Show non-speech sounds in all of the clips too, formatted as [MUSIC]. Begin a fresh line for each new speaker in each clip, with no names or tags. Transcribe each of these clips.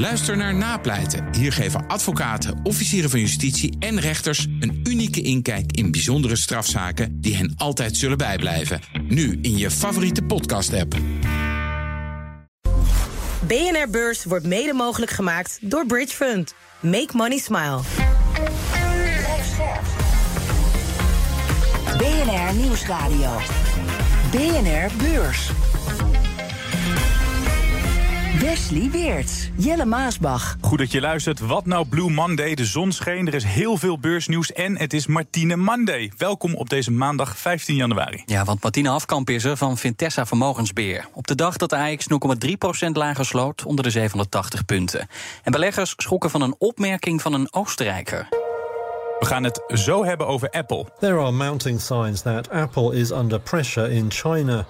Luister naar Napleiten. Hier geven advocaten, officieren van justitie en rechters een unieke inkijk in bijzondere strafzaken die hen altijd zullen bijblijven. Nu in je favoriete podcast-app.
BNR Beurs wordt mede mogelijk gemaakt door Bridge Fund. Make money smile.
BNR Nieuwsradio. BNR Beurs. Wesley Weerts, Jelle Maasbach.
Goed dat je luistert. Wat nou Blue Monday? De zon scheen, er is heel veel beursnieuws en het is Martine Monday. Welkom op deze maandag 15 januari.
Ja, want Martine Afkamp is er van Vintessa Vermogensbeheer. Op de dag dat de AX 0,3% lager sloot, onder de 780 punten. En beleggers schrokken van een opmerking van een Oostenrijker.
We gaan het zo hebben over Apple.
There are mounting signs that Apple is under pressure in China.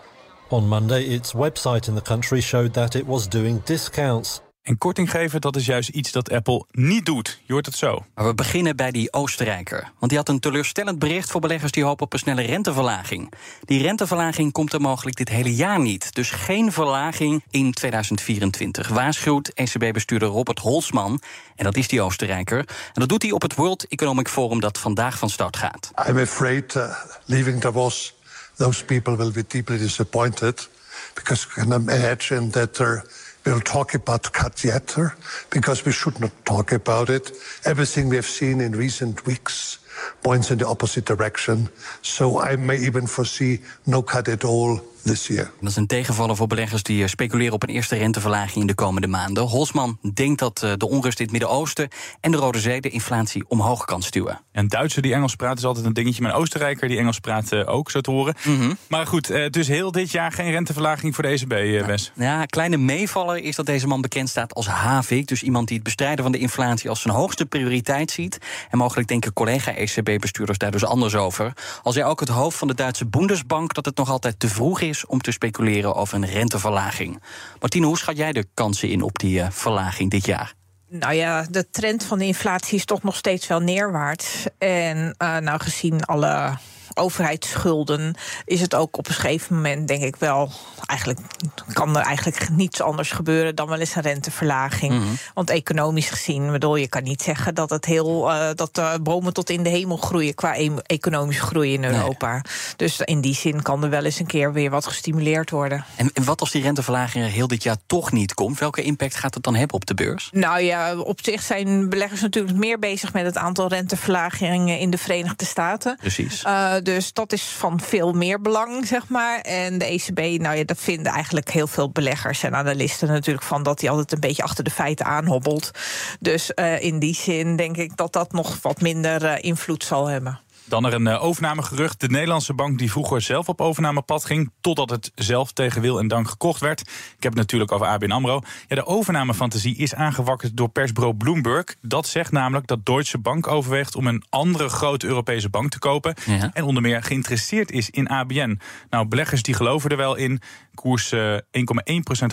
On Monday, its website in the country showed that it was doing discounts.
En korting geven, dat is juist iets dat Apple niet doet. Je hoort het zo.
Maar we beginnen bij die Oostenrijker. Want die had een teleurstellend bericht voor beleggers die hopen op een snelle renteverlaging. Die renteverlaging komt er mogelijk dit hele jaar niet. Dus geen verlaging in 2024. Waarschuwt ECB-bestuurder Robert Holzman. En dat is die Oostenrijker. En dat doet hij op het World Economic Forum dat vandaag van start gaat.
I'm afraid uh, leaving Davos, those people will be deeply disappointed. Because I can imagine that We'll talk about cut yet, because we should not talk about it. Everything we have seen in recent weeks points in the opposite direction. So I may even foresee no cut at all this year.
Dat is een tegenvaller voor beleggers die eh, speculeren op een eerste renteverlaging in de komende maanden. Holsman denkt dat eh, de onrust in het Midden-Oosten en de Rode Zee de inflatie omhoog kan stuwen.
En Duitser die Engels praat is altijd een dingetje, maar een Oostenrijker die Engels praat eh, ook, zo te horen.
Mhm.
Maar goed, dus heel dit jaar geen renteverlaging voor de ECB, Wes.
Ja, kleine meevaller is dat deze man bekend staat als Havik. Dus iemand die het bestrijden van de inflatie als zijn hoogste prioriteit ziet. En mogelijk denken collega-ECB-bestuurders daar dus anders over. Al zei ook het hoofd van de Duitse Bundesbank dat het nog altijd te vroeg is om te speculeren over een renteverlaging. Martine, hoe schat jij de kansen in op die eh, verlaging dit jaar?
Nou ja, de trend van de inflatie is toch nog steeds wel neerwaarts. En uh, nou, gezien alle overheidsschulden is het ook op een gegeven moment, denk ik wel, eigenlijk kan er eigenlijk niets anders gebeuren dan wel eens een renteverlaging.
Mhm.
Want economisch gezien, bedoel, je kan niet zeggen dat het heel uh, dat de bomen tot in de hemel groeien qua e economische groei in Europa. Dus in die zin kan er wel eens een keer weer wat gestimuleerd worden.
En, en wat als die renteverlaging er heel dit jaar toch niet komt? Welke impact gaat het dan hebben op de beurs?
Nou ja, op zich zijn beleggers natuurlijk meer bezig met het aantal renteverlagingen in de Verenigde Staten.
Precies.
Uh, dus dat is van veel meer belang, zeg maar. En de ECB, nou ja, dat vinden eigenlijk heel veel beleggers en analisten natuurlijk van dat hij altijd een beetje achter de feiten aanhobbelt. Dus uh, in die zin denk ik dat dat nog wat minder uh, invloed zal hebben.
Dan er een uh, overnamegerucht. De Nederlandse bank die vroeger zelf op overnamepad ging... totdat het zelf tegen wil en dank gekocht werd. Ik heb het natuurlijk over ABN AMRO. Ja, de overnamefantasie is aangewakkerd door persbureau Bloomberg. Dat zegt namelijk dat Deutsche Bank overweegt... om een andere grote Europese bank te kopen.
Ja.
En onder meer geïnteresseerd is in ABN. Nou, beleggers die geloven er wel in. Koers uh, 1,1%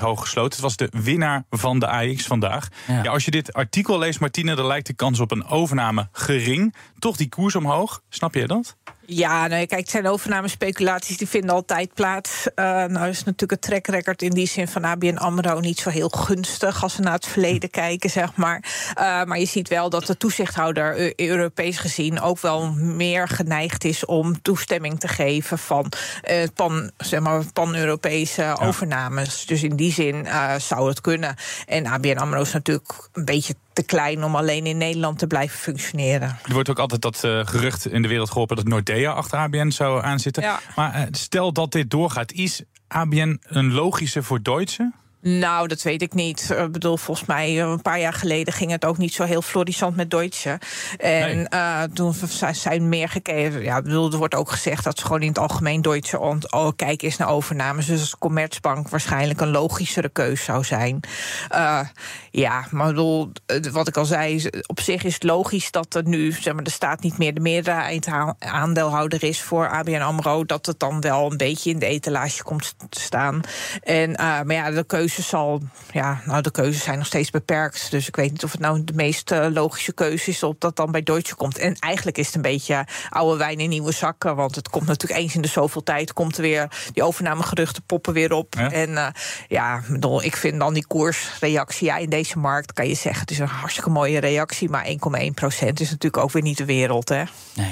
hoog gesloten. Het was de winnaar van de AX vandaag.
Ja.
Ja, als je dit artikel leest, Martine... dan lijkt de kans op een overname gering. Toch die koers omhoog. Snap je dat?
Ja, nou, kijk, het zijn overnamespeculaties die vinden altijd plaats. Uh, nou is natuurlijk het track record in die zin van ABN AMRO niet zo heel gunstig... als we naar het verleden kijken, zeg maar. Uh, maar je ziet wel dat de toezichthouder, uh, Europees gezien... ook wel meer geneigd is om toestemming te geven... van uh, pan, zeg maar, pan-Europese ja. overnames. Dus in die zin zou het kunnen. En ABN AMRO is natuurlijk een beetje te klein om alleen in Nederland te blijven functioneren.
Er wordt ook altijd dat uh, gerucht in de wereld geholpen dat Nordea achter ABN zou aanzitten.
Ja.
Maar uh, stel dat dit doorgaat, is ABN een logische voor Deutsche?
Nou, dat weet ik niet. Ik bedoel, volgens mij een paar jaar geleden ging het ook niet zo heel florissant met Deutsche. En nee. uh, toen zijn meer gekeken. Ja, bedoel, er wordt ook gezegd dat ze gewoon in het algemeen Deutsche oh, kijken is naar overnames. Dus als Commerzbank waarschijnlijk een logischere keus zou zijn. Uh, ja, maar bedoel, wat ik al zei, op zich is het logisch dat er nu, zeg maar, de staat niet meer de meerderheid aandeelhouder is voor ABN AMRO. Dat het dan wel een beetje in de etalage komt te staan. En, uh, maar ja, de keuze keuze zal, ja, nou de keuzes zijn nog steeds beperkt. Dus ik weet niet of het nou de meest eh, logische keuze is op dat dan bij Deutsche komt. En eigenlijk is het een beetje oude wijn in nieuwe zakken. Want het komt natuurlijk eens in de zoveel tijd komt er weer die overnamegeruchten poppen weer op. En uh, ja, ik vind dan die koersreactie ja, in deze markt kan je zeggen, het is een hartstikke mooie reactie, maar 1,1 procent is natuurlijk ook weer niet de wereld. Hè?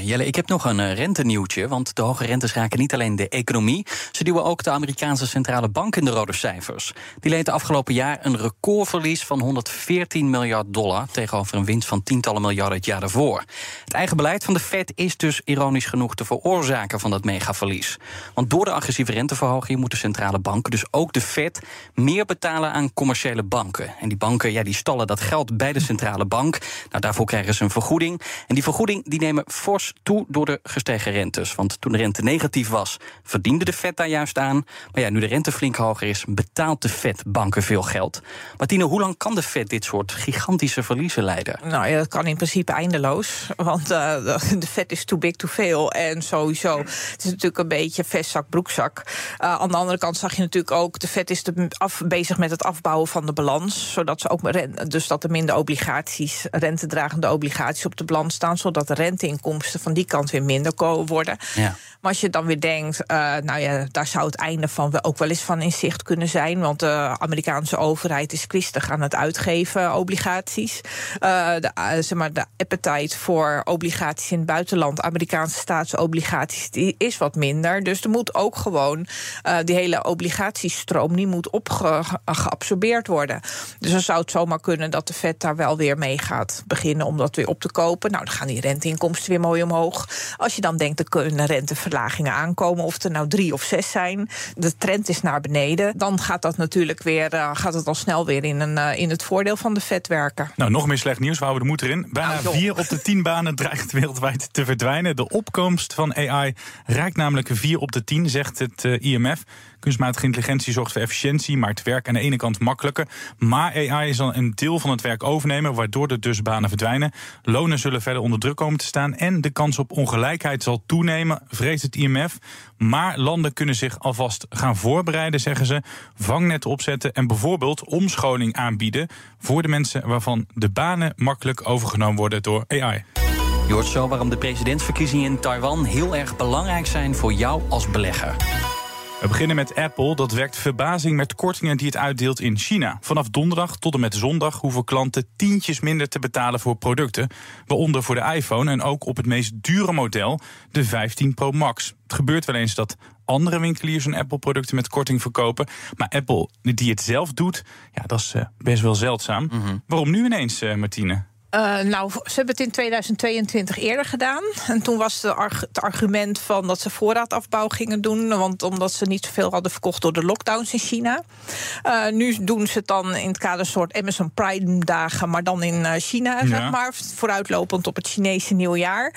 Jelle, ik heb nog een rentenieuwtje, want de hoge rentes raken niet alleen de economie, ze duwen ook de Amerikaanse centrale bank in de rode cijfers. Die leed de afgelopen jaar een recordverlies van 114 miljard dollar tegenover een winst van tientallen miljarden het jaar daarvoor. Het eigen beleid van de Fed is dus ironisch genoeg de veroorzaker van dat megaverlies. Want door de agressieve renteverhoging moeten centrale banken, dus ook de Fed, meer betalen aan commerciële banken. En die banken ja, die stallen dat geld bij de centrale bank. Nou, daarvoor krijgen ze een vergoeding. En die vergoeding die nemen fors toe door de gestegen rentes. Want toen de rente negatief was, verdiende de Fed daar juist aan. Maar ja, nu de rente flink hoger is, betaalt de Fed banken veel geld. Martine, hoe lang kan de Fed dit soort gigantische verliezen leiden?
Nou ja, dat kan in principe eindeloos. Want uh, [LAUGHS] de Fed is too big to fail. En sowieso, het is natuurlijk een beetje vestzak, broekzak. Uh, aan de andere kant zag je natuurlijk ook, de Fed is de af, bezig met het afbouwen van de balans. Zodat ze ook dus dat er minder obligaties, rentedragende obligaties op de balans staan. Zodat de renteinkomsten van die kant weer minder worden. Ja. Als je dan weer denkt, uh, nou ja, daar zou het einde van ook wel eens van in zicht kunnen zijn. Want de Amerikaanse overheid is kwistig aan het uitgeven obligaties. Uh, de, uh, zeg maar, de appetite voor obligaties in het buitenland, Amerikaanse staatsobligaties, die is wat minder. Dus er moet ook gewoon die hele obligatiestroom die moet opgeabsorbeerd worden. Dus dan zou het zomaar kunnen dat de Fed daar wel weer mee gaat beginnen om dat weer op te kopen. Nou, dan gaan die renteinkomsten weer mooi omhoog. Als je dan denkt, er kunnen renteverlagingen aankomen, of er nou drie of zes zijn, de trend is naar beneden, dan gaat dat natuurlijk weer, uh, gaat het al snel weer in, een, uh, in het voordeel van de Fed werken.
Nou, nog meer slecht nieuws, we houden de moed erin. Bijna nou, vier op de tien banen [LAUGHS] dreigt wereldwijd te verdwijnen. De opkomst van AI raakt namelijk vier op de tien, zegt het uh, IMF. Kunstmatige intelligentie zorgt voor efficiëntie, maakt werk aan de ene kant makkelijker. Maar AI zal een deel van het werk overnemen, waardoor er dus banen verdwijnen. Lonen zullen verder onder druk komen te staan en de kans op ongelijkheid zal toenemen, vreest het IMF. Maar landen kunnen zich alvast gaan voorbereiden, zeggen ze. Vangnetten opzetten en bijvoorbeeld omscholing aanbieden voor de mensen waarvan de banen makkelijk overgenomen worden door AI.
Je hoort zo waarom de presidentsverkiezingen in Taiwan heel erg belangrijk zijn voor jou als belegger.
We beginnen met Apple. Dat werkt verbazing met kortingen die het uitdeelt in China. Vanaf donderdag tot en met zondag hoeven klanten tientjes minder te betalen voor producten. Waaronder voor de iPhone en ook op het meest dure model, de 15 Pro Max. Het gebeurt wel eens dat andere winkeliers hun Apple-producten met korting verkopen. Maar Apple, die het zelf doet, ja, dat is eh, best wel zeldzaam. Mhm. Waarom nu ineens, uh, Martine?
Uh, nou, ze hebben het in 2022 eerder gedaan. En toen was de arg het argument van dat ze voorraadafbouw gingen doen. Want omdat ze niet zoveel hadden verkocht door de lockdowns in China. Uh, nu doen ze het dan in het kader soort Amazon Prime dagen, maar dan in uh, China, ja. zeg maar. Vooruitlopend op het Chinese nieuwjaar.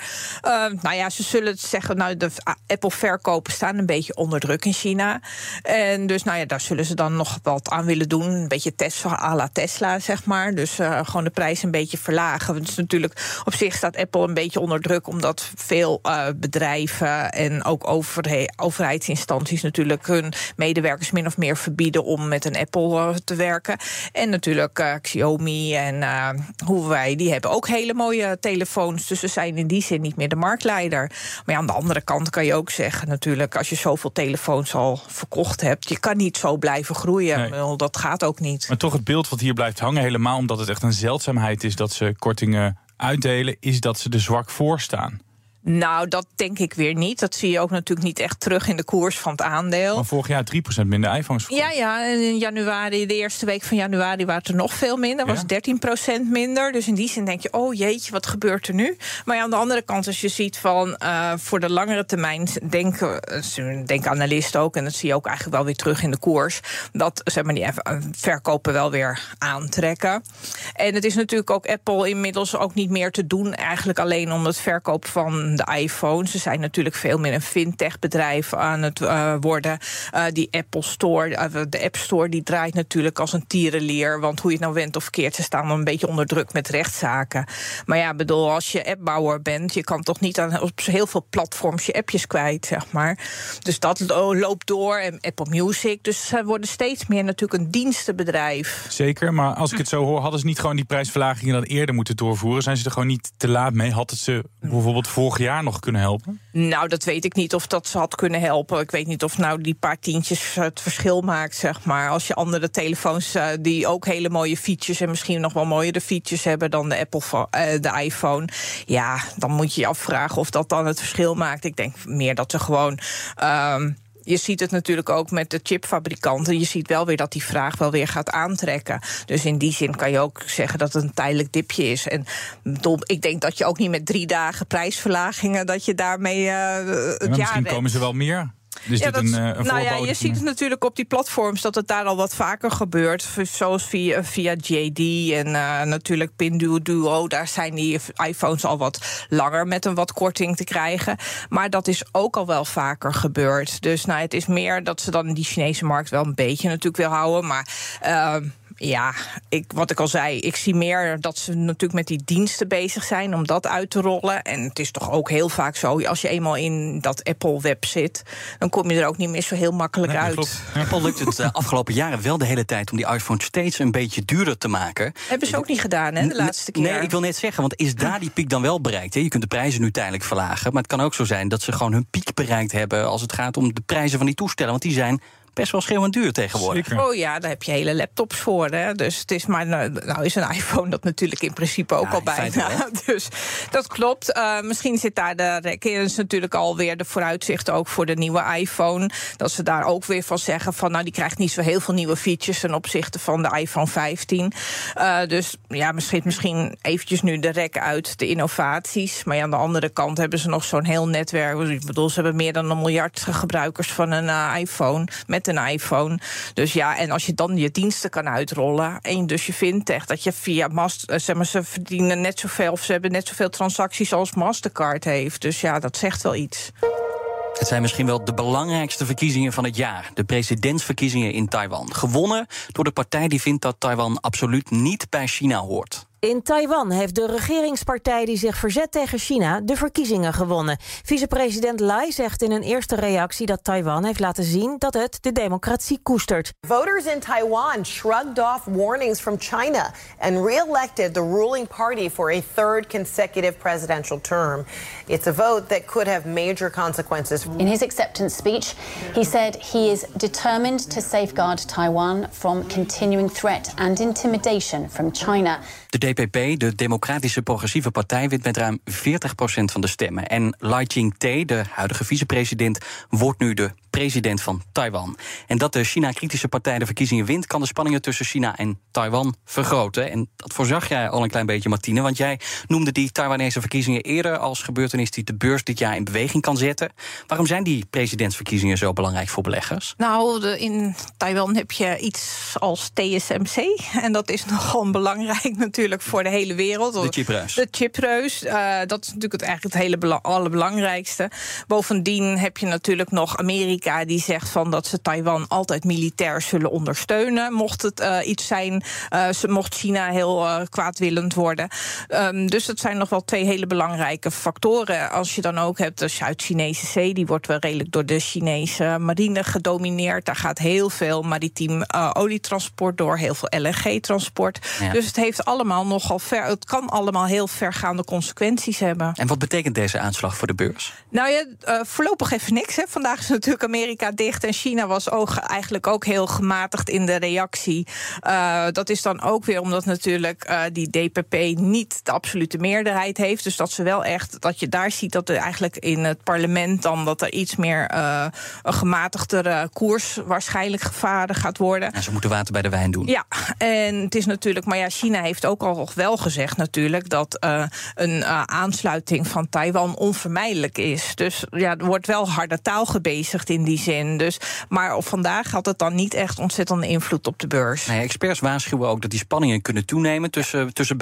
nou ja, ze zullen zeggen, nou, de Apple-verkopen staan een beetje onder druk in China. En dus, nou ja, daar zullen ze dan nog wat aan willen doen. Een beetje Tesla à la Tesla, zeg maar. Dus gewoon de prijs een beetje verlagen is natuurlijk op zich staat Apple een beetje onder druk, omdat veel uh, bedrijven en ook overhe overheidsinstanties natuurlijk hun medewerkers min of meer verbieden om met een Apple uh, te werken. En natuurlijk uh, Xiaomi en Huawei, die hebben ook hele mooie telefoons. Dus ze zijn in die zin niet meer de marktleider. Maar ja, aan de andere kant kan je ook zeggen, natuurlijk, als je zoveel telefoons al verkocht hebt, je kan niet zo blijven groeien. Nee. Dat gaat ook niet.
Maar toch het beeld wat hier blijft hangen, helemaal omdat het echt een zeldzaamheid is dat ze kortingen uitdelen, is dat ze er zwak voor staan.
Nou, dat denk ik weer niet. Dat zie je ook natuurlijk niet echt terug in de koers van het aandeel.
Maar vorig jaar 3% minder iPhones verkocht.
Ja, ja. En in januari, de eerste week van januari, waren het er nog veel minder. Was ja. 13% minder. Dus in die zin denk je, oh jeetje, wat gebeurt er nu? Maar ja, aan de andere kant, als je ziet van uh, voor de langere termijn, denken, denken analisten ook, en dat zie je ook eigenlijk wel weer terug in de koers, dat zeg maar, die verkopen wel weer aantrekken. En het is natuurlijk ook Apple inmiddels ook niet meer te doen, eigenlijk alleen om het verkoop van de iPhone. Ze zijn natuurlijk veel meer een fintech-bedrijf aan het uh, worden. Uh, die Apple Store, uh, de App Store, die draait natuurlijk als een tierenlier. Want hoe je het nou went of keert, ze staan een beetje onder druk met rechtszaken. Maar ja, bedoel, als je appbouwer bent, je kan toch niet aan, op heel veel platforms je appjes kwijt, zeg maar. Dus dat loopt door. En Apple Music. Dus ze worden steeds meer natuurlijk een dienstenbedrijf.
Zeker, maar als ik het zo hoor, hadden ze niet gewoon die prijsverlagingen dan eerder moeten doorvoeren? Zijn ze er gewoon niet te laat mee? Had het ze bijvoorbeeld vorig jaar nog kunnen helpen?
Nou, dat weet ik niet of dat ze had kunnen helpen. Ik weet niet of nou die paar tientjes het verschil maakt, zeg maar. Als je andere telefoons uh, die ook hele mooie features en misschien nog wel mooiere features hebben dan de Apple, uh, de iPhone, ja, dan moet je je afvragen of dat dan het verschil maakt. Ik denk meer dat ze gewoon. Um, je ziet het natuurlijk ook met de chipfabrikanten. Je ziet wel weer dat die vraag wel weer gaat aantrekken. Dus in die zin kan je ook zeggen dat het een tijdelijk dipje is. En ik denk dat je ook niet met drie dagen prijsverlagingen... dat je daarmee uh, het
ja,
jaar
Misschien komen ze wel meer. Dus
ja,
dit
dat,
een, een
nou ja, je ziet het natuurlijk op die platforms dat het daar al wat vaker gebeurt. Zoals via, via JD en uh, natuurlijk Pinduoduo. Daar zijn die iPhones al wat langer met een wat korting te krijgen. Maar dat is ook al wel vaker gebeurd. Dus nou, het is meer dat ze dan die Chinese markt wel een beetje natuurlijk wil houden. Maar. Uh, ja, ik, wat ik al zei, ik zie meer dat ze natuurlijk met die diensten bezig zijn om dat uit te rollen. En het is toch ook heel vaak zo, als je eenmaal in dat Apple-web zit, dan kom je er ook niet meer zo heel makkelijk
nee,
uit. [LAUGHS]
Apple lukt het de afgelopen jaren wel de hele tijd om die iPhone steeds een beetje duurder te maken.
Hebben ze ook niet gedaan, hè, de laatste keer?
Nee, ik wil net zeggen, want is daar die piek dan wel bereikt? Hè? Je kunt de prijzen nu tijdelijk verlagen, maar het kan ook zo zijn dat ze gewoon hun piek bereikt hebben als het gaat om de prijzen van die toestellen, want die zijn best wel schreeuwend duur tegenwoordig.
Zeker.
Oh ja, daar heb je hele laptops voor. Hè? Dus het is maar, nou is een iPhone dat natuurlijk in principe ook
Ja,
al bijna.
wel. [LAUGHS]
Dus dat klopt. Uh, misschien zit daar de rek in. is natuurlijk alweer de vooruitzicht ook voor de nieuwe iPhone. Dat ze daar ook weer van zeggen van nou die krijgt niet zo heel veel nieuwe features ten opzichte van de iPhone 15. Uh, dus ja, misschien, misschien eventjes nu de rek uit de innovaties. Maar ja, aan de andere kant hebben ze nog zo'n heel netwerk. Ik bedoel, ze hebben meer dan een miljard gebruikers van een uh, iPhone met een iPhone. Dus ja, en als je dan je diensten kan uitrollen en dus je fintech, dat je via Master, zeg maar, ze verdienen net zoveel of ze hebben net zoveel transacties als Mastercard heeft. Dus ja, dat zegt wel iets.
Het zijn misschien wel de belangrijkste verkiezingen van het jaar. De presidentsverkiezingen in Taiwan. Gewonnen door de partij die vindt dat Taiwan absoluut niet bij China hoort.
In Taiwan heeft de regeringspartij die zich verzet tegen China de verkiezingen gewonnen. Vicepresident Lai zegt in een eerste reactie dat Taiwan heeft laten zien dat het de democratie koestert.
Voters in Taiwan shrugged off warnings from China and re-elected the ruling party for a third consecutive presidential term. It's a vote that could have major consequences.
In his acceptance speech, he said he is determined to safeguard Taiwan from continuing threat and intimidation from China.
De DPP, de Democratische Progressieve Partij, wint met ruim 40% van de stemmen. En Lai Ching-te, de huidige vicepresident, wordt nu de president van Taiwan. En dat de China-kritische partij de verkiezingen wint, kan de spanningen tussen China en Taiwan vergroten. En dat voorzag jij al een klein beetje, Martine, want jij noemde die Taiwanese verkiezingen eerder als gebeurtenis die de beurs dit jaar in beweging kan zetten. Waarom zijn die presidentsverkiezingen zo belangrijk voor beleggers?
Nou, in Taiwan heb je iets als TSMC. En dat is [LAUGHS] nogal belangrijk natuurlijk voor de hele wereld.
De chipreus.
De chipreus. Uh, dat is natuurlijk het, eigenlijk het hele bela allerbelangrijkste. Bovendien heb je natuurlijk nog Amerika die zegt van dat ze Taiwan altijd militair zullen ondersteunen. Mocht het uh, iets zijn, uh, mocht China heel uh, kwaadwillend worden. Um, dus dat zijn nog wel twee hele belangrijke factoren. Als je dan ook hebt de Zuid-Chinese Zee, die wordt wel redelijk door de Chinese marine gedomineerd. Daar gaat heel veel maritiem olietransport door, heel veel LNG-transport. Ja. Dus het heeft allemaal nogal ver. Het kan allemaal heel vergaande consequenties hebben.
En wat betekent deze aanslag voor de beurs?
Nou ja, voorlopig even niks. Hè. Vandaag is natuurlijk Amerika dicht en China was ook, eigenlijk ook heel gematigd in de reactie. Uh, dat is dan ook weer omdat natuurlijk uh, die DPP niet de absolute meerderheid heeft. Dus dat ze wel echt, dat je daar ziet dat er eigenlijk in het parlement dan dat er iets meer een gematigdere koers waarschijnlijk gevaren gaat worden.
En ze moeten water bij de wijn doen.
Ja, en het is natuurlijk, maar ja, China heeft ook al wel gezegd natuurlijk dat een aansluiting van Taiwan onvermijdelijk is. Dus ja, er wordt wel harde taal gebezigd in in die zin. Dus, maar op vandaag had het dan niet echt ontzettende invloed op de beurs.
Nee, experts waarschuwen ook dat die spanningen kunnen toenemen tussen, tussen.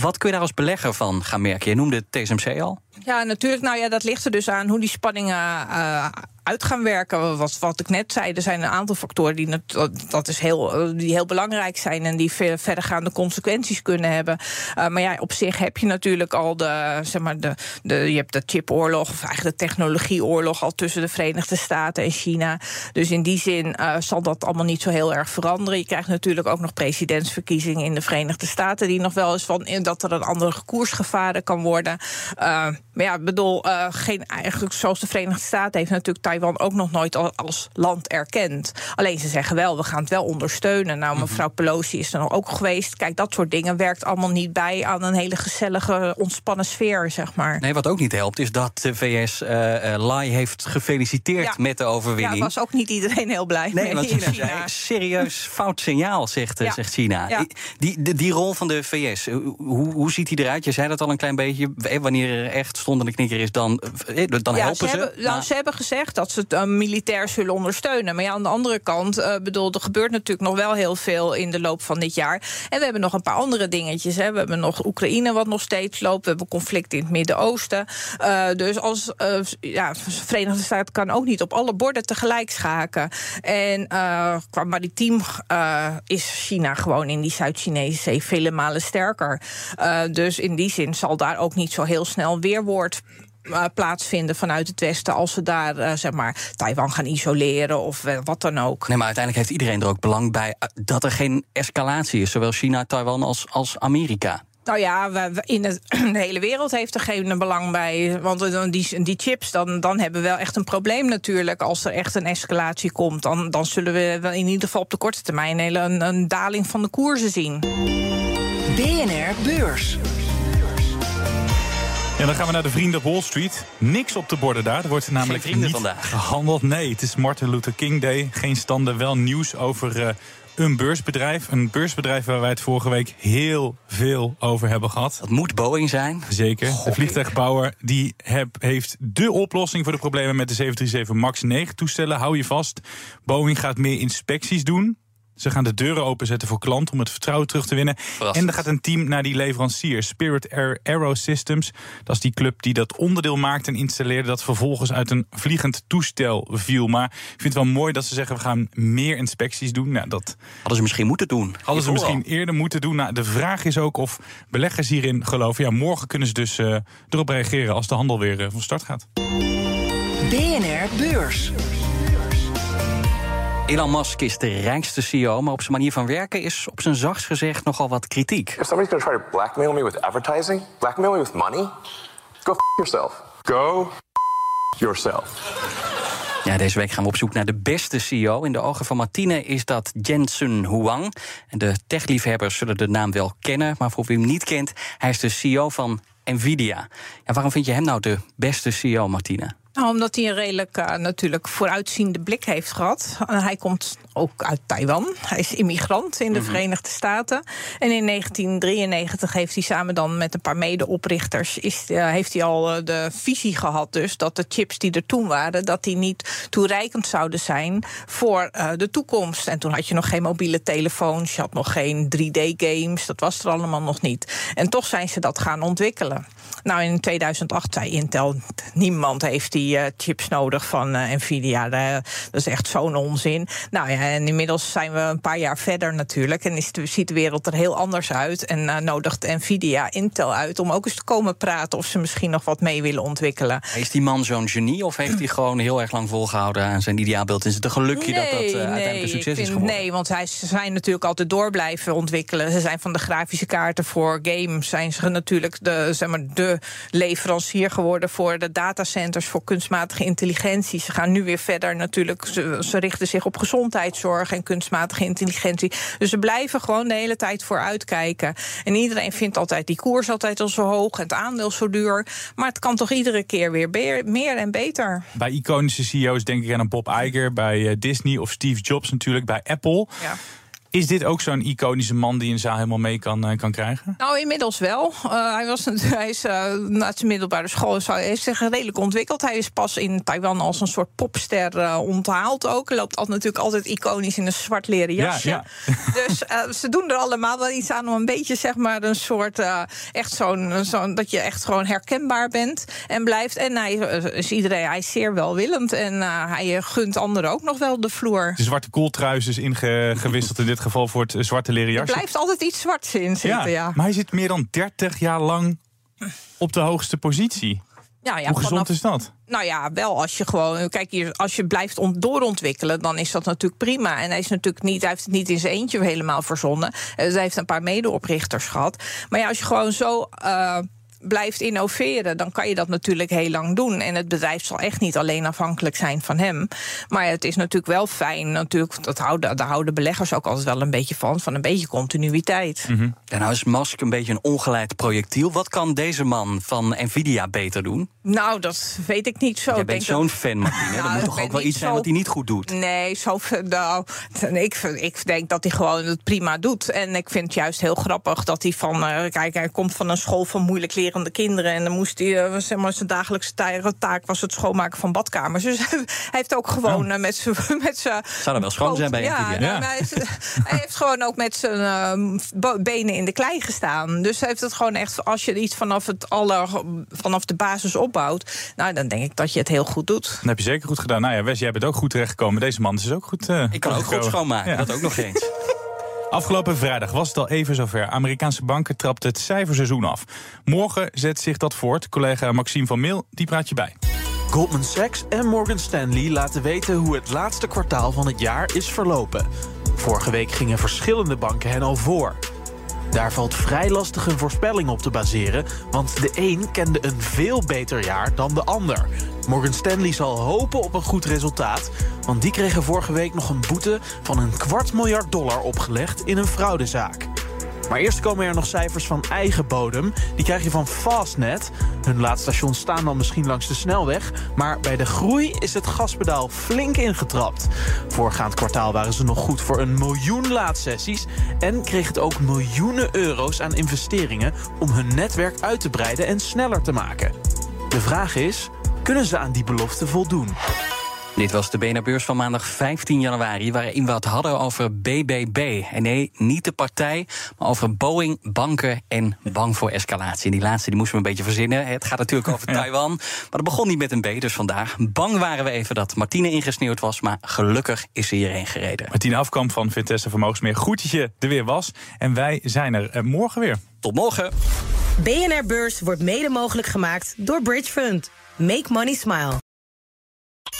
Wat kun je daar als belegger van gaan merken? Je noemde het TSMC al.
Ja, natuurlijk. Nou ja, dat ligt er dus aan hoe die spanningen uh, uit gaan werken. Wat, wat ik net zei, er zijn een aantal factoren die, dat is heel, eh, die heel belangrijk zijn en die ver, verdergaande consequenties kunnen hebben. Uh, maar ja, op zich heb je natuurlijk al de, zeg maar, de, de, je hebt de chipoorlog, of eigenlijk de technologieoorlog al tussen de Verenigde Staten en China. Dus in die zin uh, zal dat allemaal niet zo heel erg veranderen. Je krijgt natuurlijk ook nog presidentsverkiezingen in de Verenigde Staten, die nog wel eens van dat er een andere koers gevaren kan worden. Maar ja, ik bedoel, geen, eigenlijk zoals de Verenigde Staten heeft natuurlijk Taiwan ook nog nooit als land erkend. Alleen ze zeggen wel, we gaan het wel ondersteunen. Nou, mhm. mevrouw Pelosi is er ook geweest. Kijk, dat soort dingen werkt allemaal niet bij aan een hele gezellige, ontspannen sfeer, zeg maar.
Nee, wat ook niet helpt, is dat de VS uh, uh, Lai heeft gefeliciteerd met de overwinning.
Ja, was ook niet iedereen heel blij
nee, want China zei, serieus fout signaal, zegt, ja. zegt China. Ja. Die, die, die, rol van de VS, hoe, hoe ziet die eruit? Je zei dat al een klein beetje. Wanneer er echt stondende knikker is, dan, eh, dan helpen
ze. Hebben, nou, ze hebben gezegd dat ze het uh, militair zullen ondersteunen. Maar ja, aan de andere kant, uh, bedoel, er gebeurt natuurlijk nog wel heel veel in de loop van dit jaar. En we hebben nog een paar andere dingetjes. Hè. We hebben nog Oekraïne wat nog steeds loopt. We hebben conflict in het Midden-Oosten. Uh, dus als ja, Verenigde Staten kan ook niet op alle borden tegelijk schaken. En qua maritiem is China gewoon in die Zuid-Chinese zee vele malen sterker. dus in die zin zal daar ook niet zo heel snel uh, plaatsvinden vanuit het Westen. als ze daar uh, zeg maar Taiwan gaan isoleren of uh, wat dan ook.
Nee, maar uiteindelijk heeft iedereen er ook belang bij dat er geen escalatie is, zowel China, Taiwan als, als Amerika.
Nou ja, we, in het, [CLEARS THROAT] de hele wereld heeft er geen belang bij. Want die, die chips, dan, dan hebben we wel echt een probleem natuurlijk. Als er echt een escalatie komt, dan, dan zullen we wel in ieder geval op de korte termijn een, een daling van de koersen zien.
BNR Beurs.
Ja, dan gaan we naar de vrienden op Wall Street. Niks op de borden daar. Er wordt namelijk niet vandaag. gehandeld. Nee, het is Martin Luther King Day. Geen standen, wel nieuws over uh, een beursbedrijf. Een beursbedrijf waar wij het vorige week heel veel over hebben gehad.
Dat moet Boeing zijn.
Zeker. De vliegtuigbouwer die heb, heeft de oplossing voor de problemen met de 737 MAX 9 toestellen. Hou je vast. Boeing gaat meer inspecties doen. Ze gaan de deuren openzetten voor klanten om het vertrouwen terug te winnen. En er gaat een team naar die leverancier, Spirit Air Aero Systems. Dat is die club die dat onderdeel maakt en installeerde dat vervolgens uit een vliegend toestel viel. Maar ik vind het wel mooi dat ze zeggen we gaan meer inspecties doen. Nou, dat
hadden ze misschien moeten doen.
Hadden ze misschien eerder moeten doen. Nou, de vraag is ook of beleggers hierin geloven. Ja, morgen kunnen ze dus uh, erop reageren als de handel weer uh, van start gaat.
BNR Beurs.
Elon Musk is de rijkste CEO, maar op zijn manier van werken is op zijn zachtst gezegd nogal wat kritiek.
If somebody's going to try to blackmail me with advertising, blackmail me with money, go f yourself. Go yourself.
Ja, deze week gaan we op zoek naar de beste CEO. In de ogen van Martine is dat Jensen Huang. De techliefhebbers zullen de naam wel kennen, maar voor wie hem niet kent, hij is de CEO van Nvidia. Ja, waarom vind je hem nou de beste CEO, Martine?
Nou, omdat hij een redelijk uh, natuurlijk vooruitziende blik heeft gehad. Uh, hij komt ook uit Taiwan. Hij is immigrant in de mm -hmm. Verenigde Staten. En in 1993 heeft hij samen dan met een paar medeoprichters... Is, uh, heeft hij al de visie gehad dus dat de chips die er toen waren... dat die niet toereikend zouden zijn voor de toekomst. En toen had je nog geen mobiele telefoons, je had nog geen 3D-games. Dat was er allemaal nog niet. En toch zijn ze dat gaan ontwikkelen. Nou, in 2008 zei Intel, niemand heeft die uh, chips nodig van uh, Nvidia. dat is echt zo'n onzin. Nou ja, en inmiddels zijn we een paar jaar verder natuurlijk. En is de, ziet de wereld er heel anders uit. En uh, nodigt Nvidia Intel uit om ook eens te komen praten... of ze misschien nog wat mee willen ontwikkelen.
Is die man zo'n genie of heeft hij gewoon heel erg lang volgehouden... aan zijn ideaalbeeld? Is het een gelukje
nee,
dat dat uiteindelijk
nee,
een succes
vind,
is geworden?
Nee, want zij, ze zijn natuurlijk altijd door blijven ontwikkelen. Ze zijn van de grafische kaarten voor games... zijn ze natuurlijk de, zeg maar, de leverancier geworden voor de datacenters voor kunstmatige intelligentie. Ze gaan nu weer verder natuurlijk. Ze, ze, richten zich op gezondheidszorg en kunstmatige intelligentie. Dus ze blijven gewoon de hele tijd vooruitkijken. En iedereen vindt altijd die koers altijd al zo hoog en het aandeel zo duur. Maar het kan toch iedere keer weer meer en beter.
Bij iconische CEO's denk ik aan een Bob Iger, bij Disney of Steve Jobs natuurlijk, bij Apple. Ja. Is dit ook zo'n iconische man die een zaal helemaal mee kan, uh, kan krijgen?
Nou, inmiddels wel. Uh, hij, was, [LAUGHS] hij is uh, na zijn middelbare school hij heeft zich redelijk ontwikkeld. Hij is pas in Taiwan als een soort popster onthaald ook. Hij loopt altijd, natuurlijk altijd iconisch in een zwart leren jasje. Ja, ja. [LAUGHS] Dus ze doen er allemaal wel iets aan om een beetje, zeg maar, een soort echt zo'n, zo'n dat je echt gewoon herkenbaar bent en blijft. En hij is iedereen, hij is zeer welwillend en hij gunt anderen ook nog wel de vloer.
De zwarte kooltrui is dus ingewisseld in dit geval voor het zwarte leren jasje.
Er blijft altijd iets zwarts in zitten, ja.
Maar hij zit meer dan 30 jaar lang op de hoogste positie. Ja, ja, Hoe gezond is dat?
Nou ja, wel als je gewoon. Kijk, hier, als je blijft doorontwikkelen, dan is dat natuurlijk prima. En hij, is natuurlijk niet, hij heeft het niet in zijn eentje helemaal verzonnen. Dus hij heeft een paar medeoprichters gehad. Maar ja, als je gewoon zo. Uh, blijft innoveren, dan kan je dat natuurlijk heel lang doen. En het bedrijf zal echt niet alleen afhankelijk zijn van hem. Maar het is natuurlijk wel fijn, natuurlijk, dat houden, daar houden beleggers ook altijd wel een beetje van, van een beetje continuïteit.
Mm En nou is Musk een beetje een ongeleid projectiel. Wat kan deze man van Nvidia beter doen?
Nou, dat weet ik niet zo.
Jij bent zo'n fan, Martine. [LAUGHS] Nou, er moet toch ook wel iets zijn wat hij niet goed doet?
Nee, zo, nou, ik, ik denk dat hij gewoon het prima doet. En ik vind het juist heel grappig dat hij van... Uh, kijk, hij komt van een school van moeilijk lerende kinderen... en dan moest hij, uh, zeg maar, zijn dagelijkse taak was het schoonmaken van badkamers. Dus [LAUGHS] hij heeft ook gewoon uh, met zijn... [LAUGHS]
Zou er wel schoon zijn bij
ja, ja. Nou, hij, hij, heeft gewoon ook met zijn benen in de klei gestaan. Dus hij heeft het gewoon echt... als je iets vanaf, het aller, vanaf de basis op nou, dan denk ik dat je het heel goed doet. Dat
heb je zeker goed gedaan. Nou ja, Wes, jij bent ook goed terechtgekomen. Deze man is ook goed. Uh,
ik kan ook goed schoonmaken, dat ook nog eens. [LAUGHS]
Afgelopen vrijdag was het al even zover. Amerikaanse banken trapten het cijferseizoen af. Morgen zet zich dat voort. Collega Maxime van Meel, die praat je bij.
Goldman Sachs en Morgan Stanley laten weten hoe het laatste kwartaal van het jaar is verlopen. Vorige week gingen verschillende banken hen al voor. Daar valt vrij lastig een voorspelling op te baseren, want de een kende een veel beter jaar dan de ander. Morgan Stanley zal hopen op een goed resultaat, want die kregen vorige week nog een boete van een kwart miljard dollar opgelegd in een fraudezaak. Maar eerst komen er nog cijfers van eigen bodem. Die krijg je van Fastnet. Hun laadstations staan dan misschien langs de snelweg. Maar bij de groei is het gaspedaal flink ingetrapt. Voorgaand kwartaal waren ze nog goed voor een miljoen laadsessies. En kreeg het ook miljoenen euro's aan investeringen om hun netwerk uit te breiden en sneller te maken. De vraag is, kunnen ze aan die belofte voldoen?
Dit was de BNR-beurs van maandag 15 januari, waarin we het hadden over BBB. En nee, niet de partij, maar over Boeing, banken en bang voor escalatie. En die laatste die moesten we een beetje verzinnen. Het gaat natuurlijk over [LAUGHS] Taiwan, maar dat begon niet met een B, dus vandaag. Bang waren we even dat Martine ingesneeuwd was, maar gelukkig is ze hierheen gereden.
Martine Afkamp van Vitesse Vermogensmeer, goed dat je er weer was. En wij zijn er eh, morgen weer.
Tot morgen.
BNR-beurs wordt mede mogelijk gemaakt door Bridge Fund. Make money smile.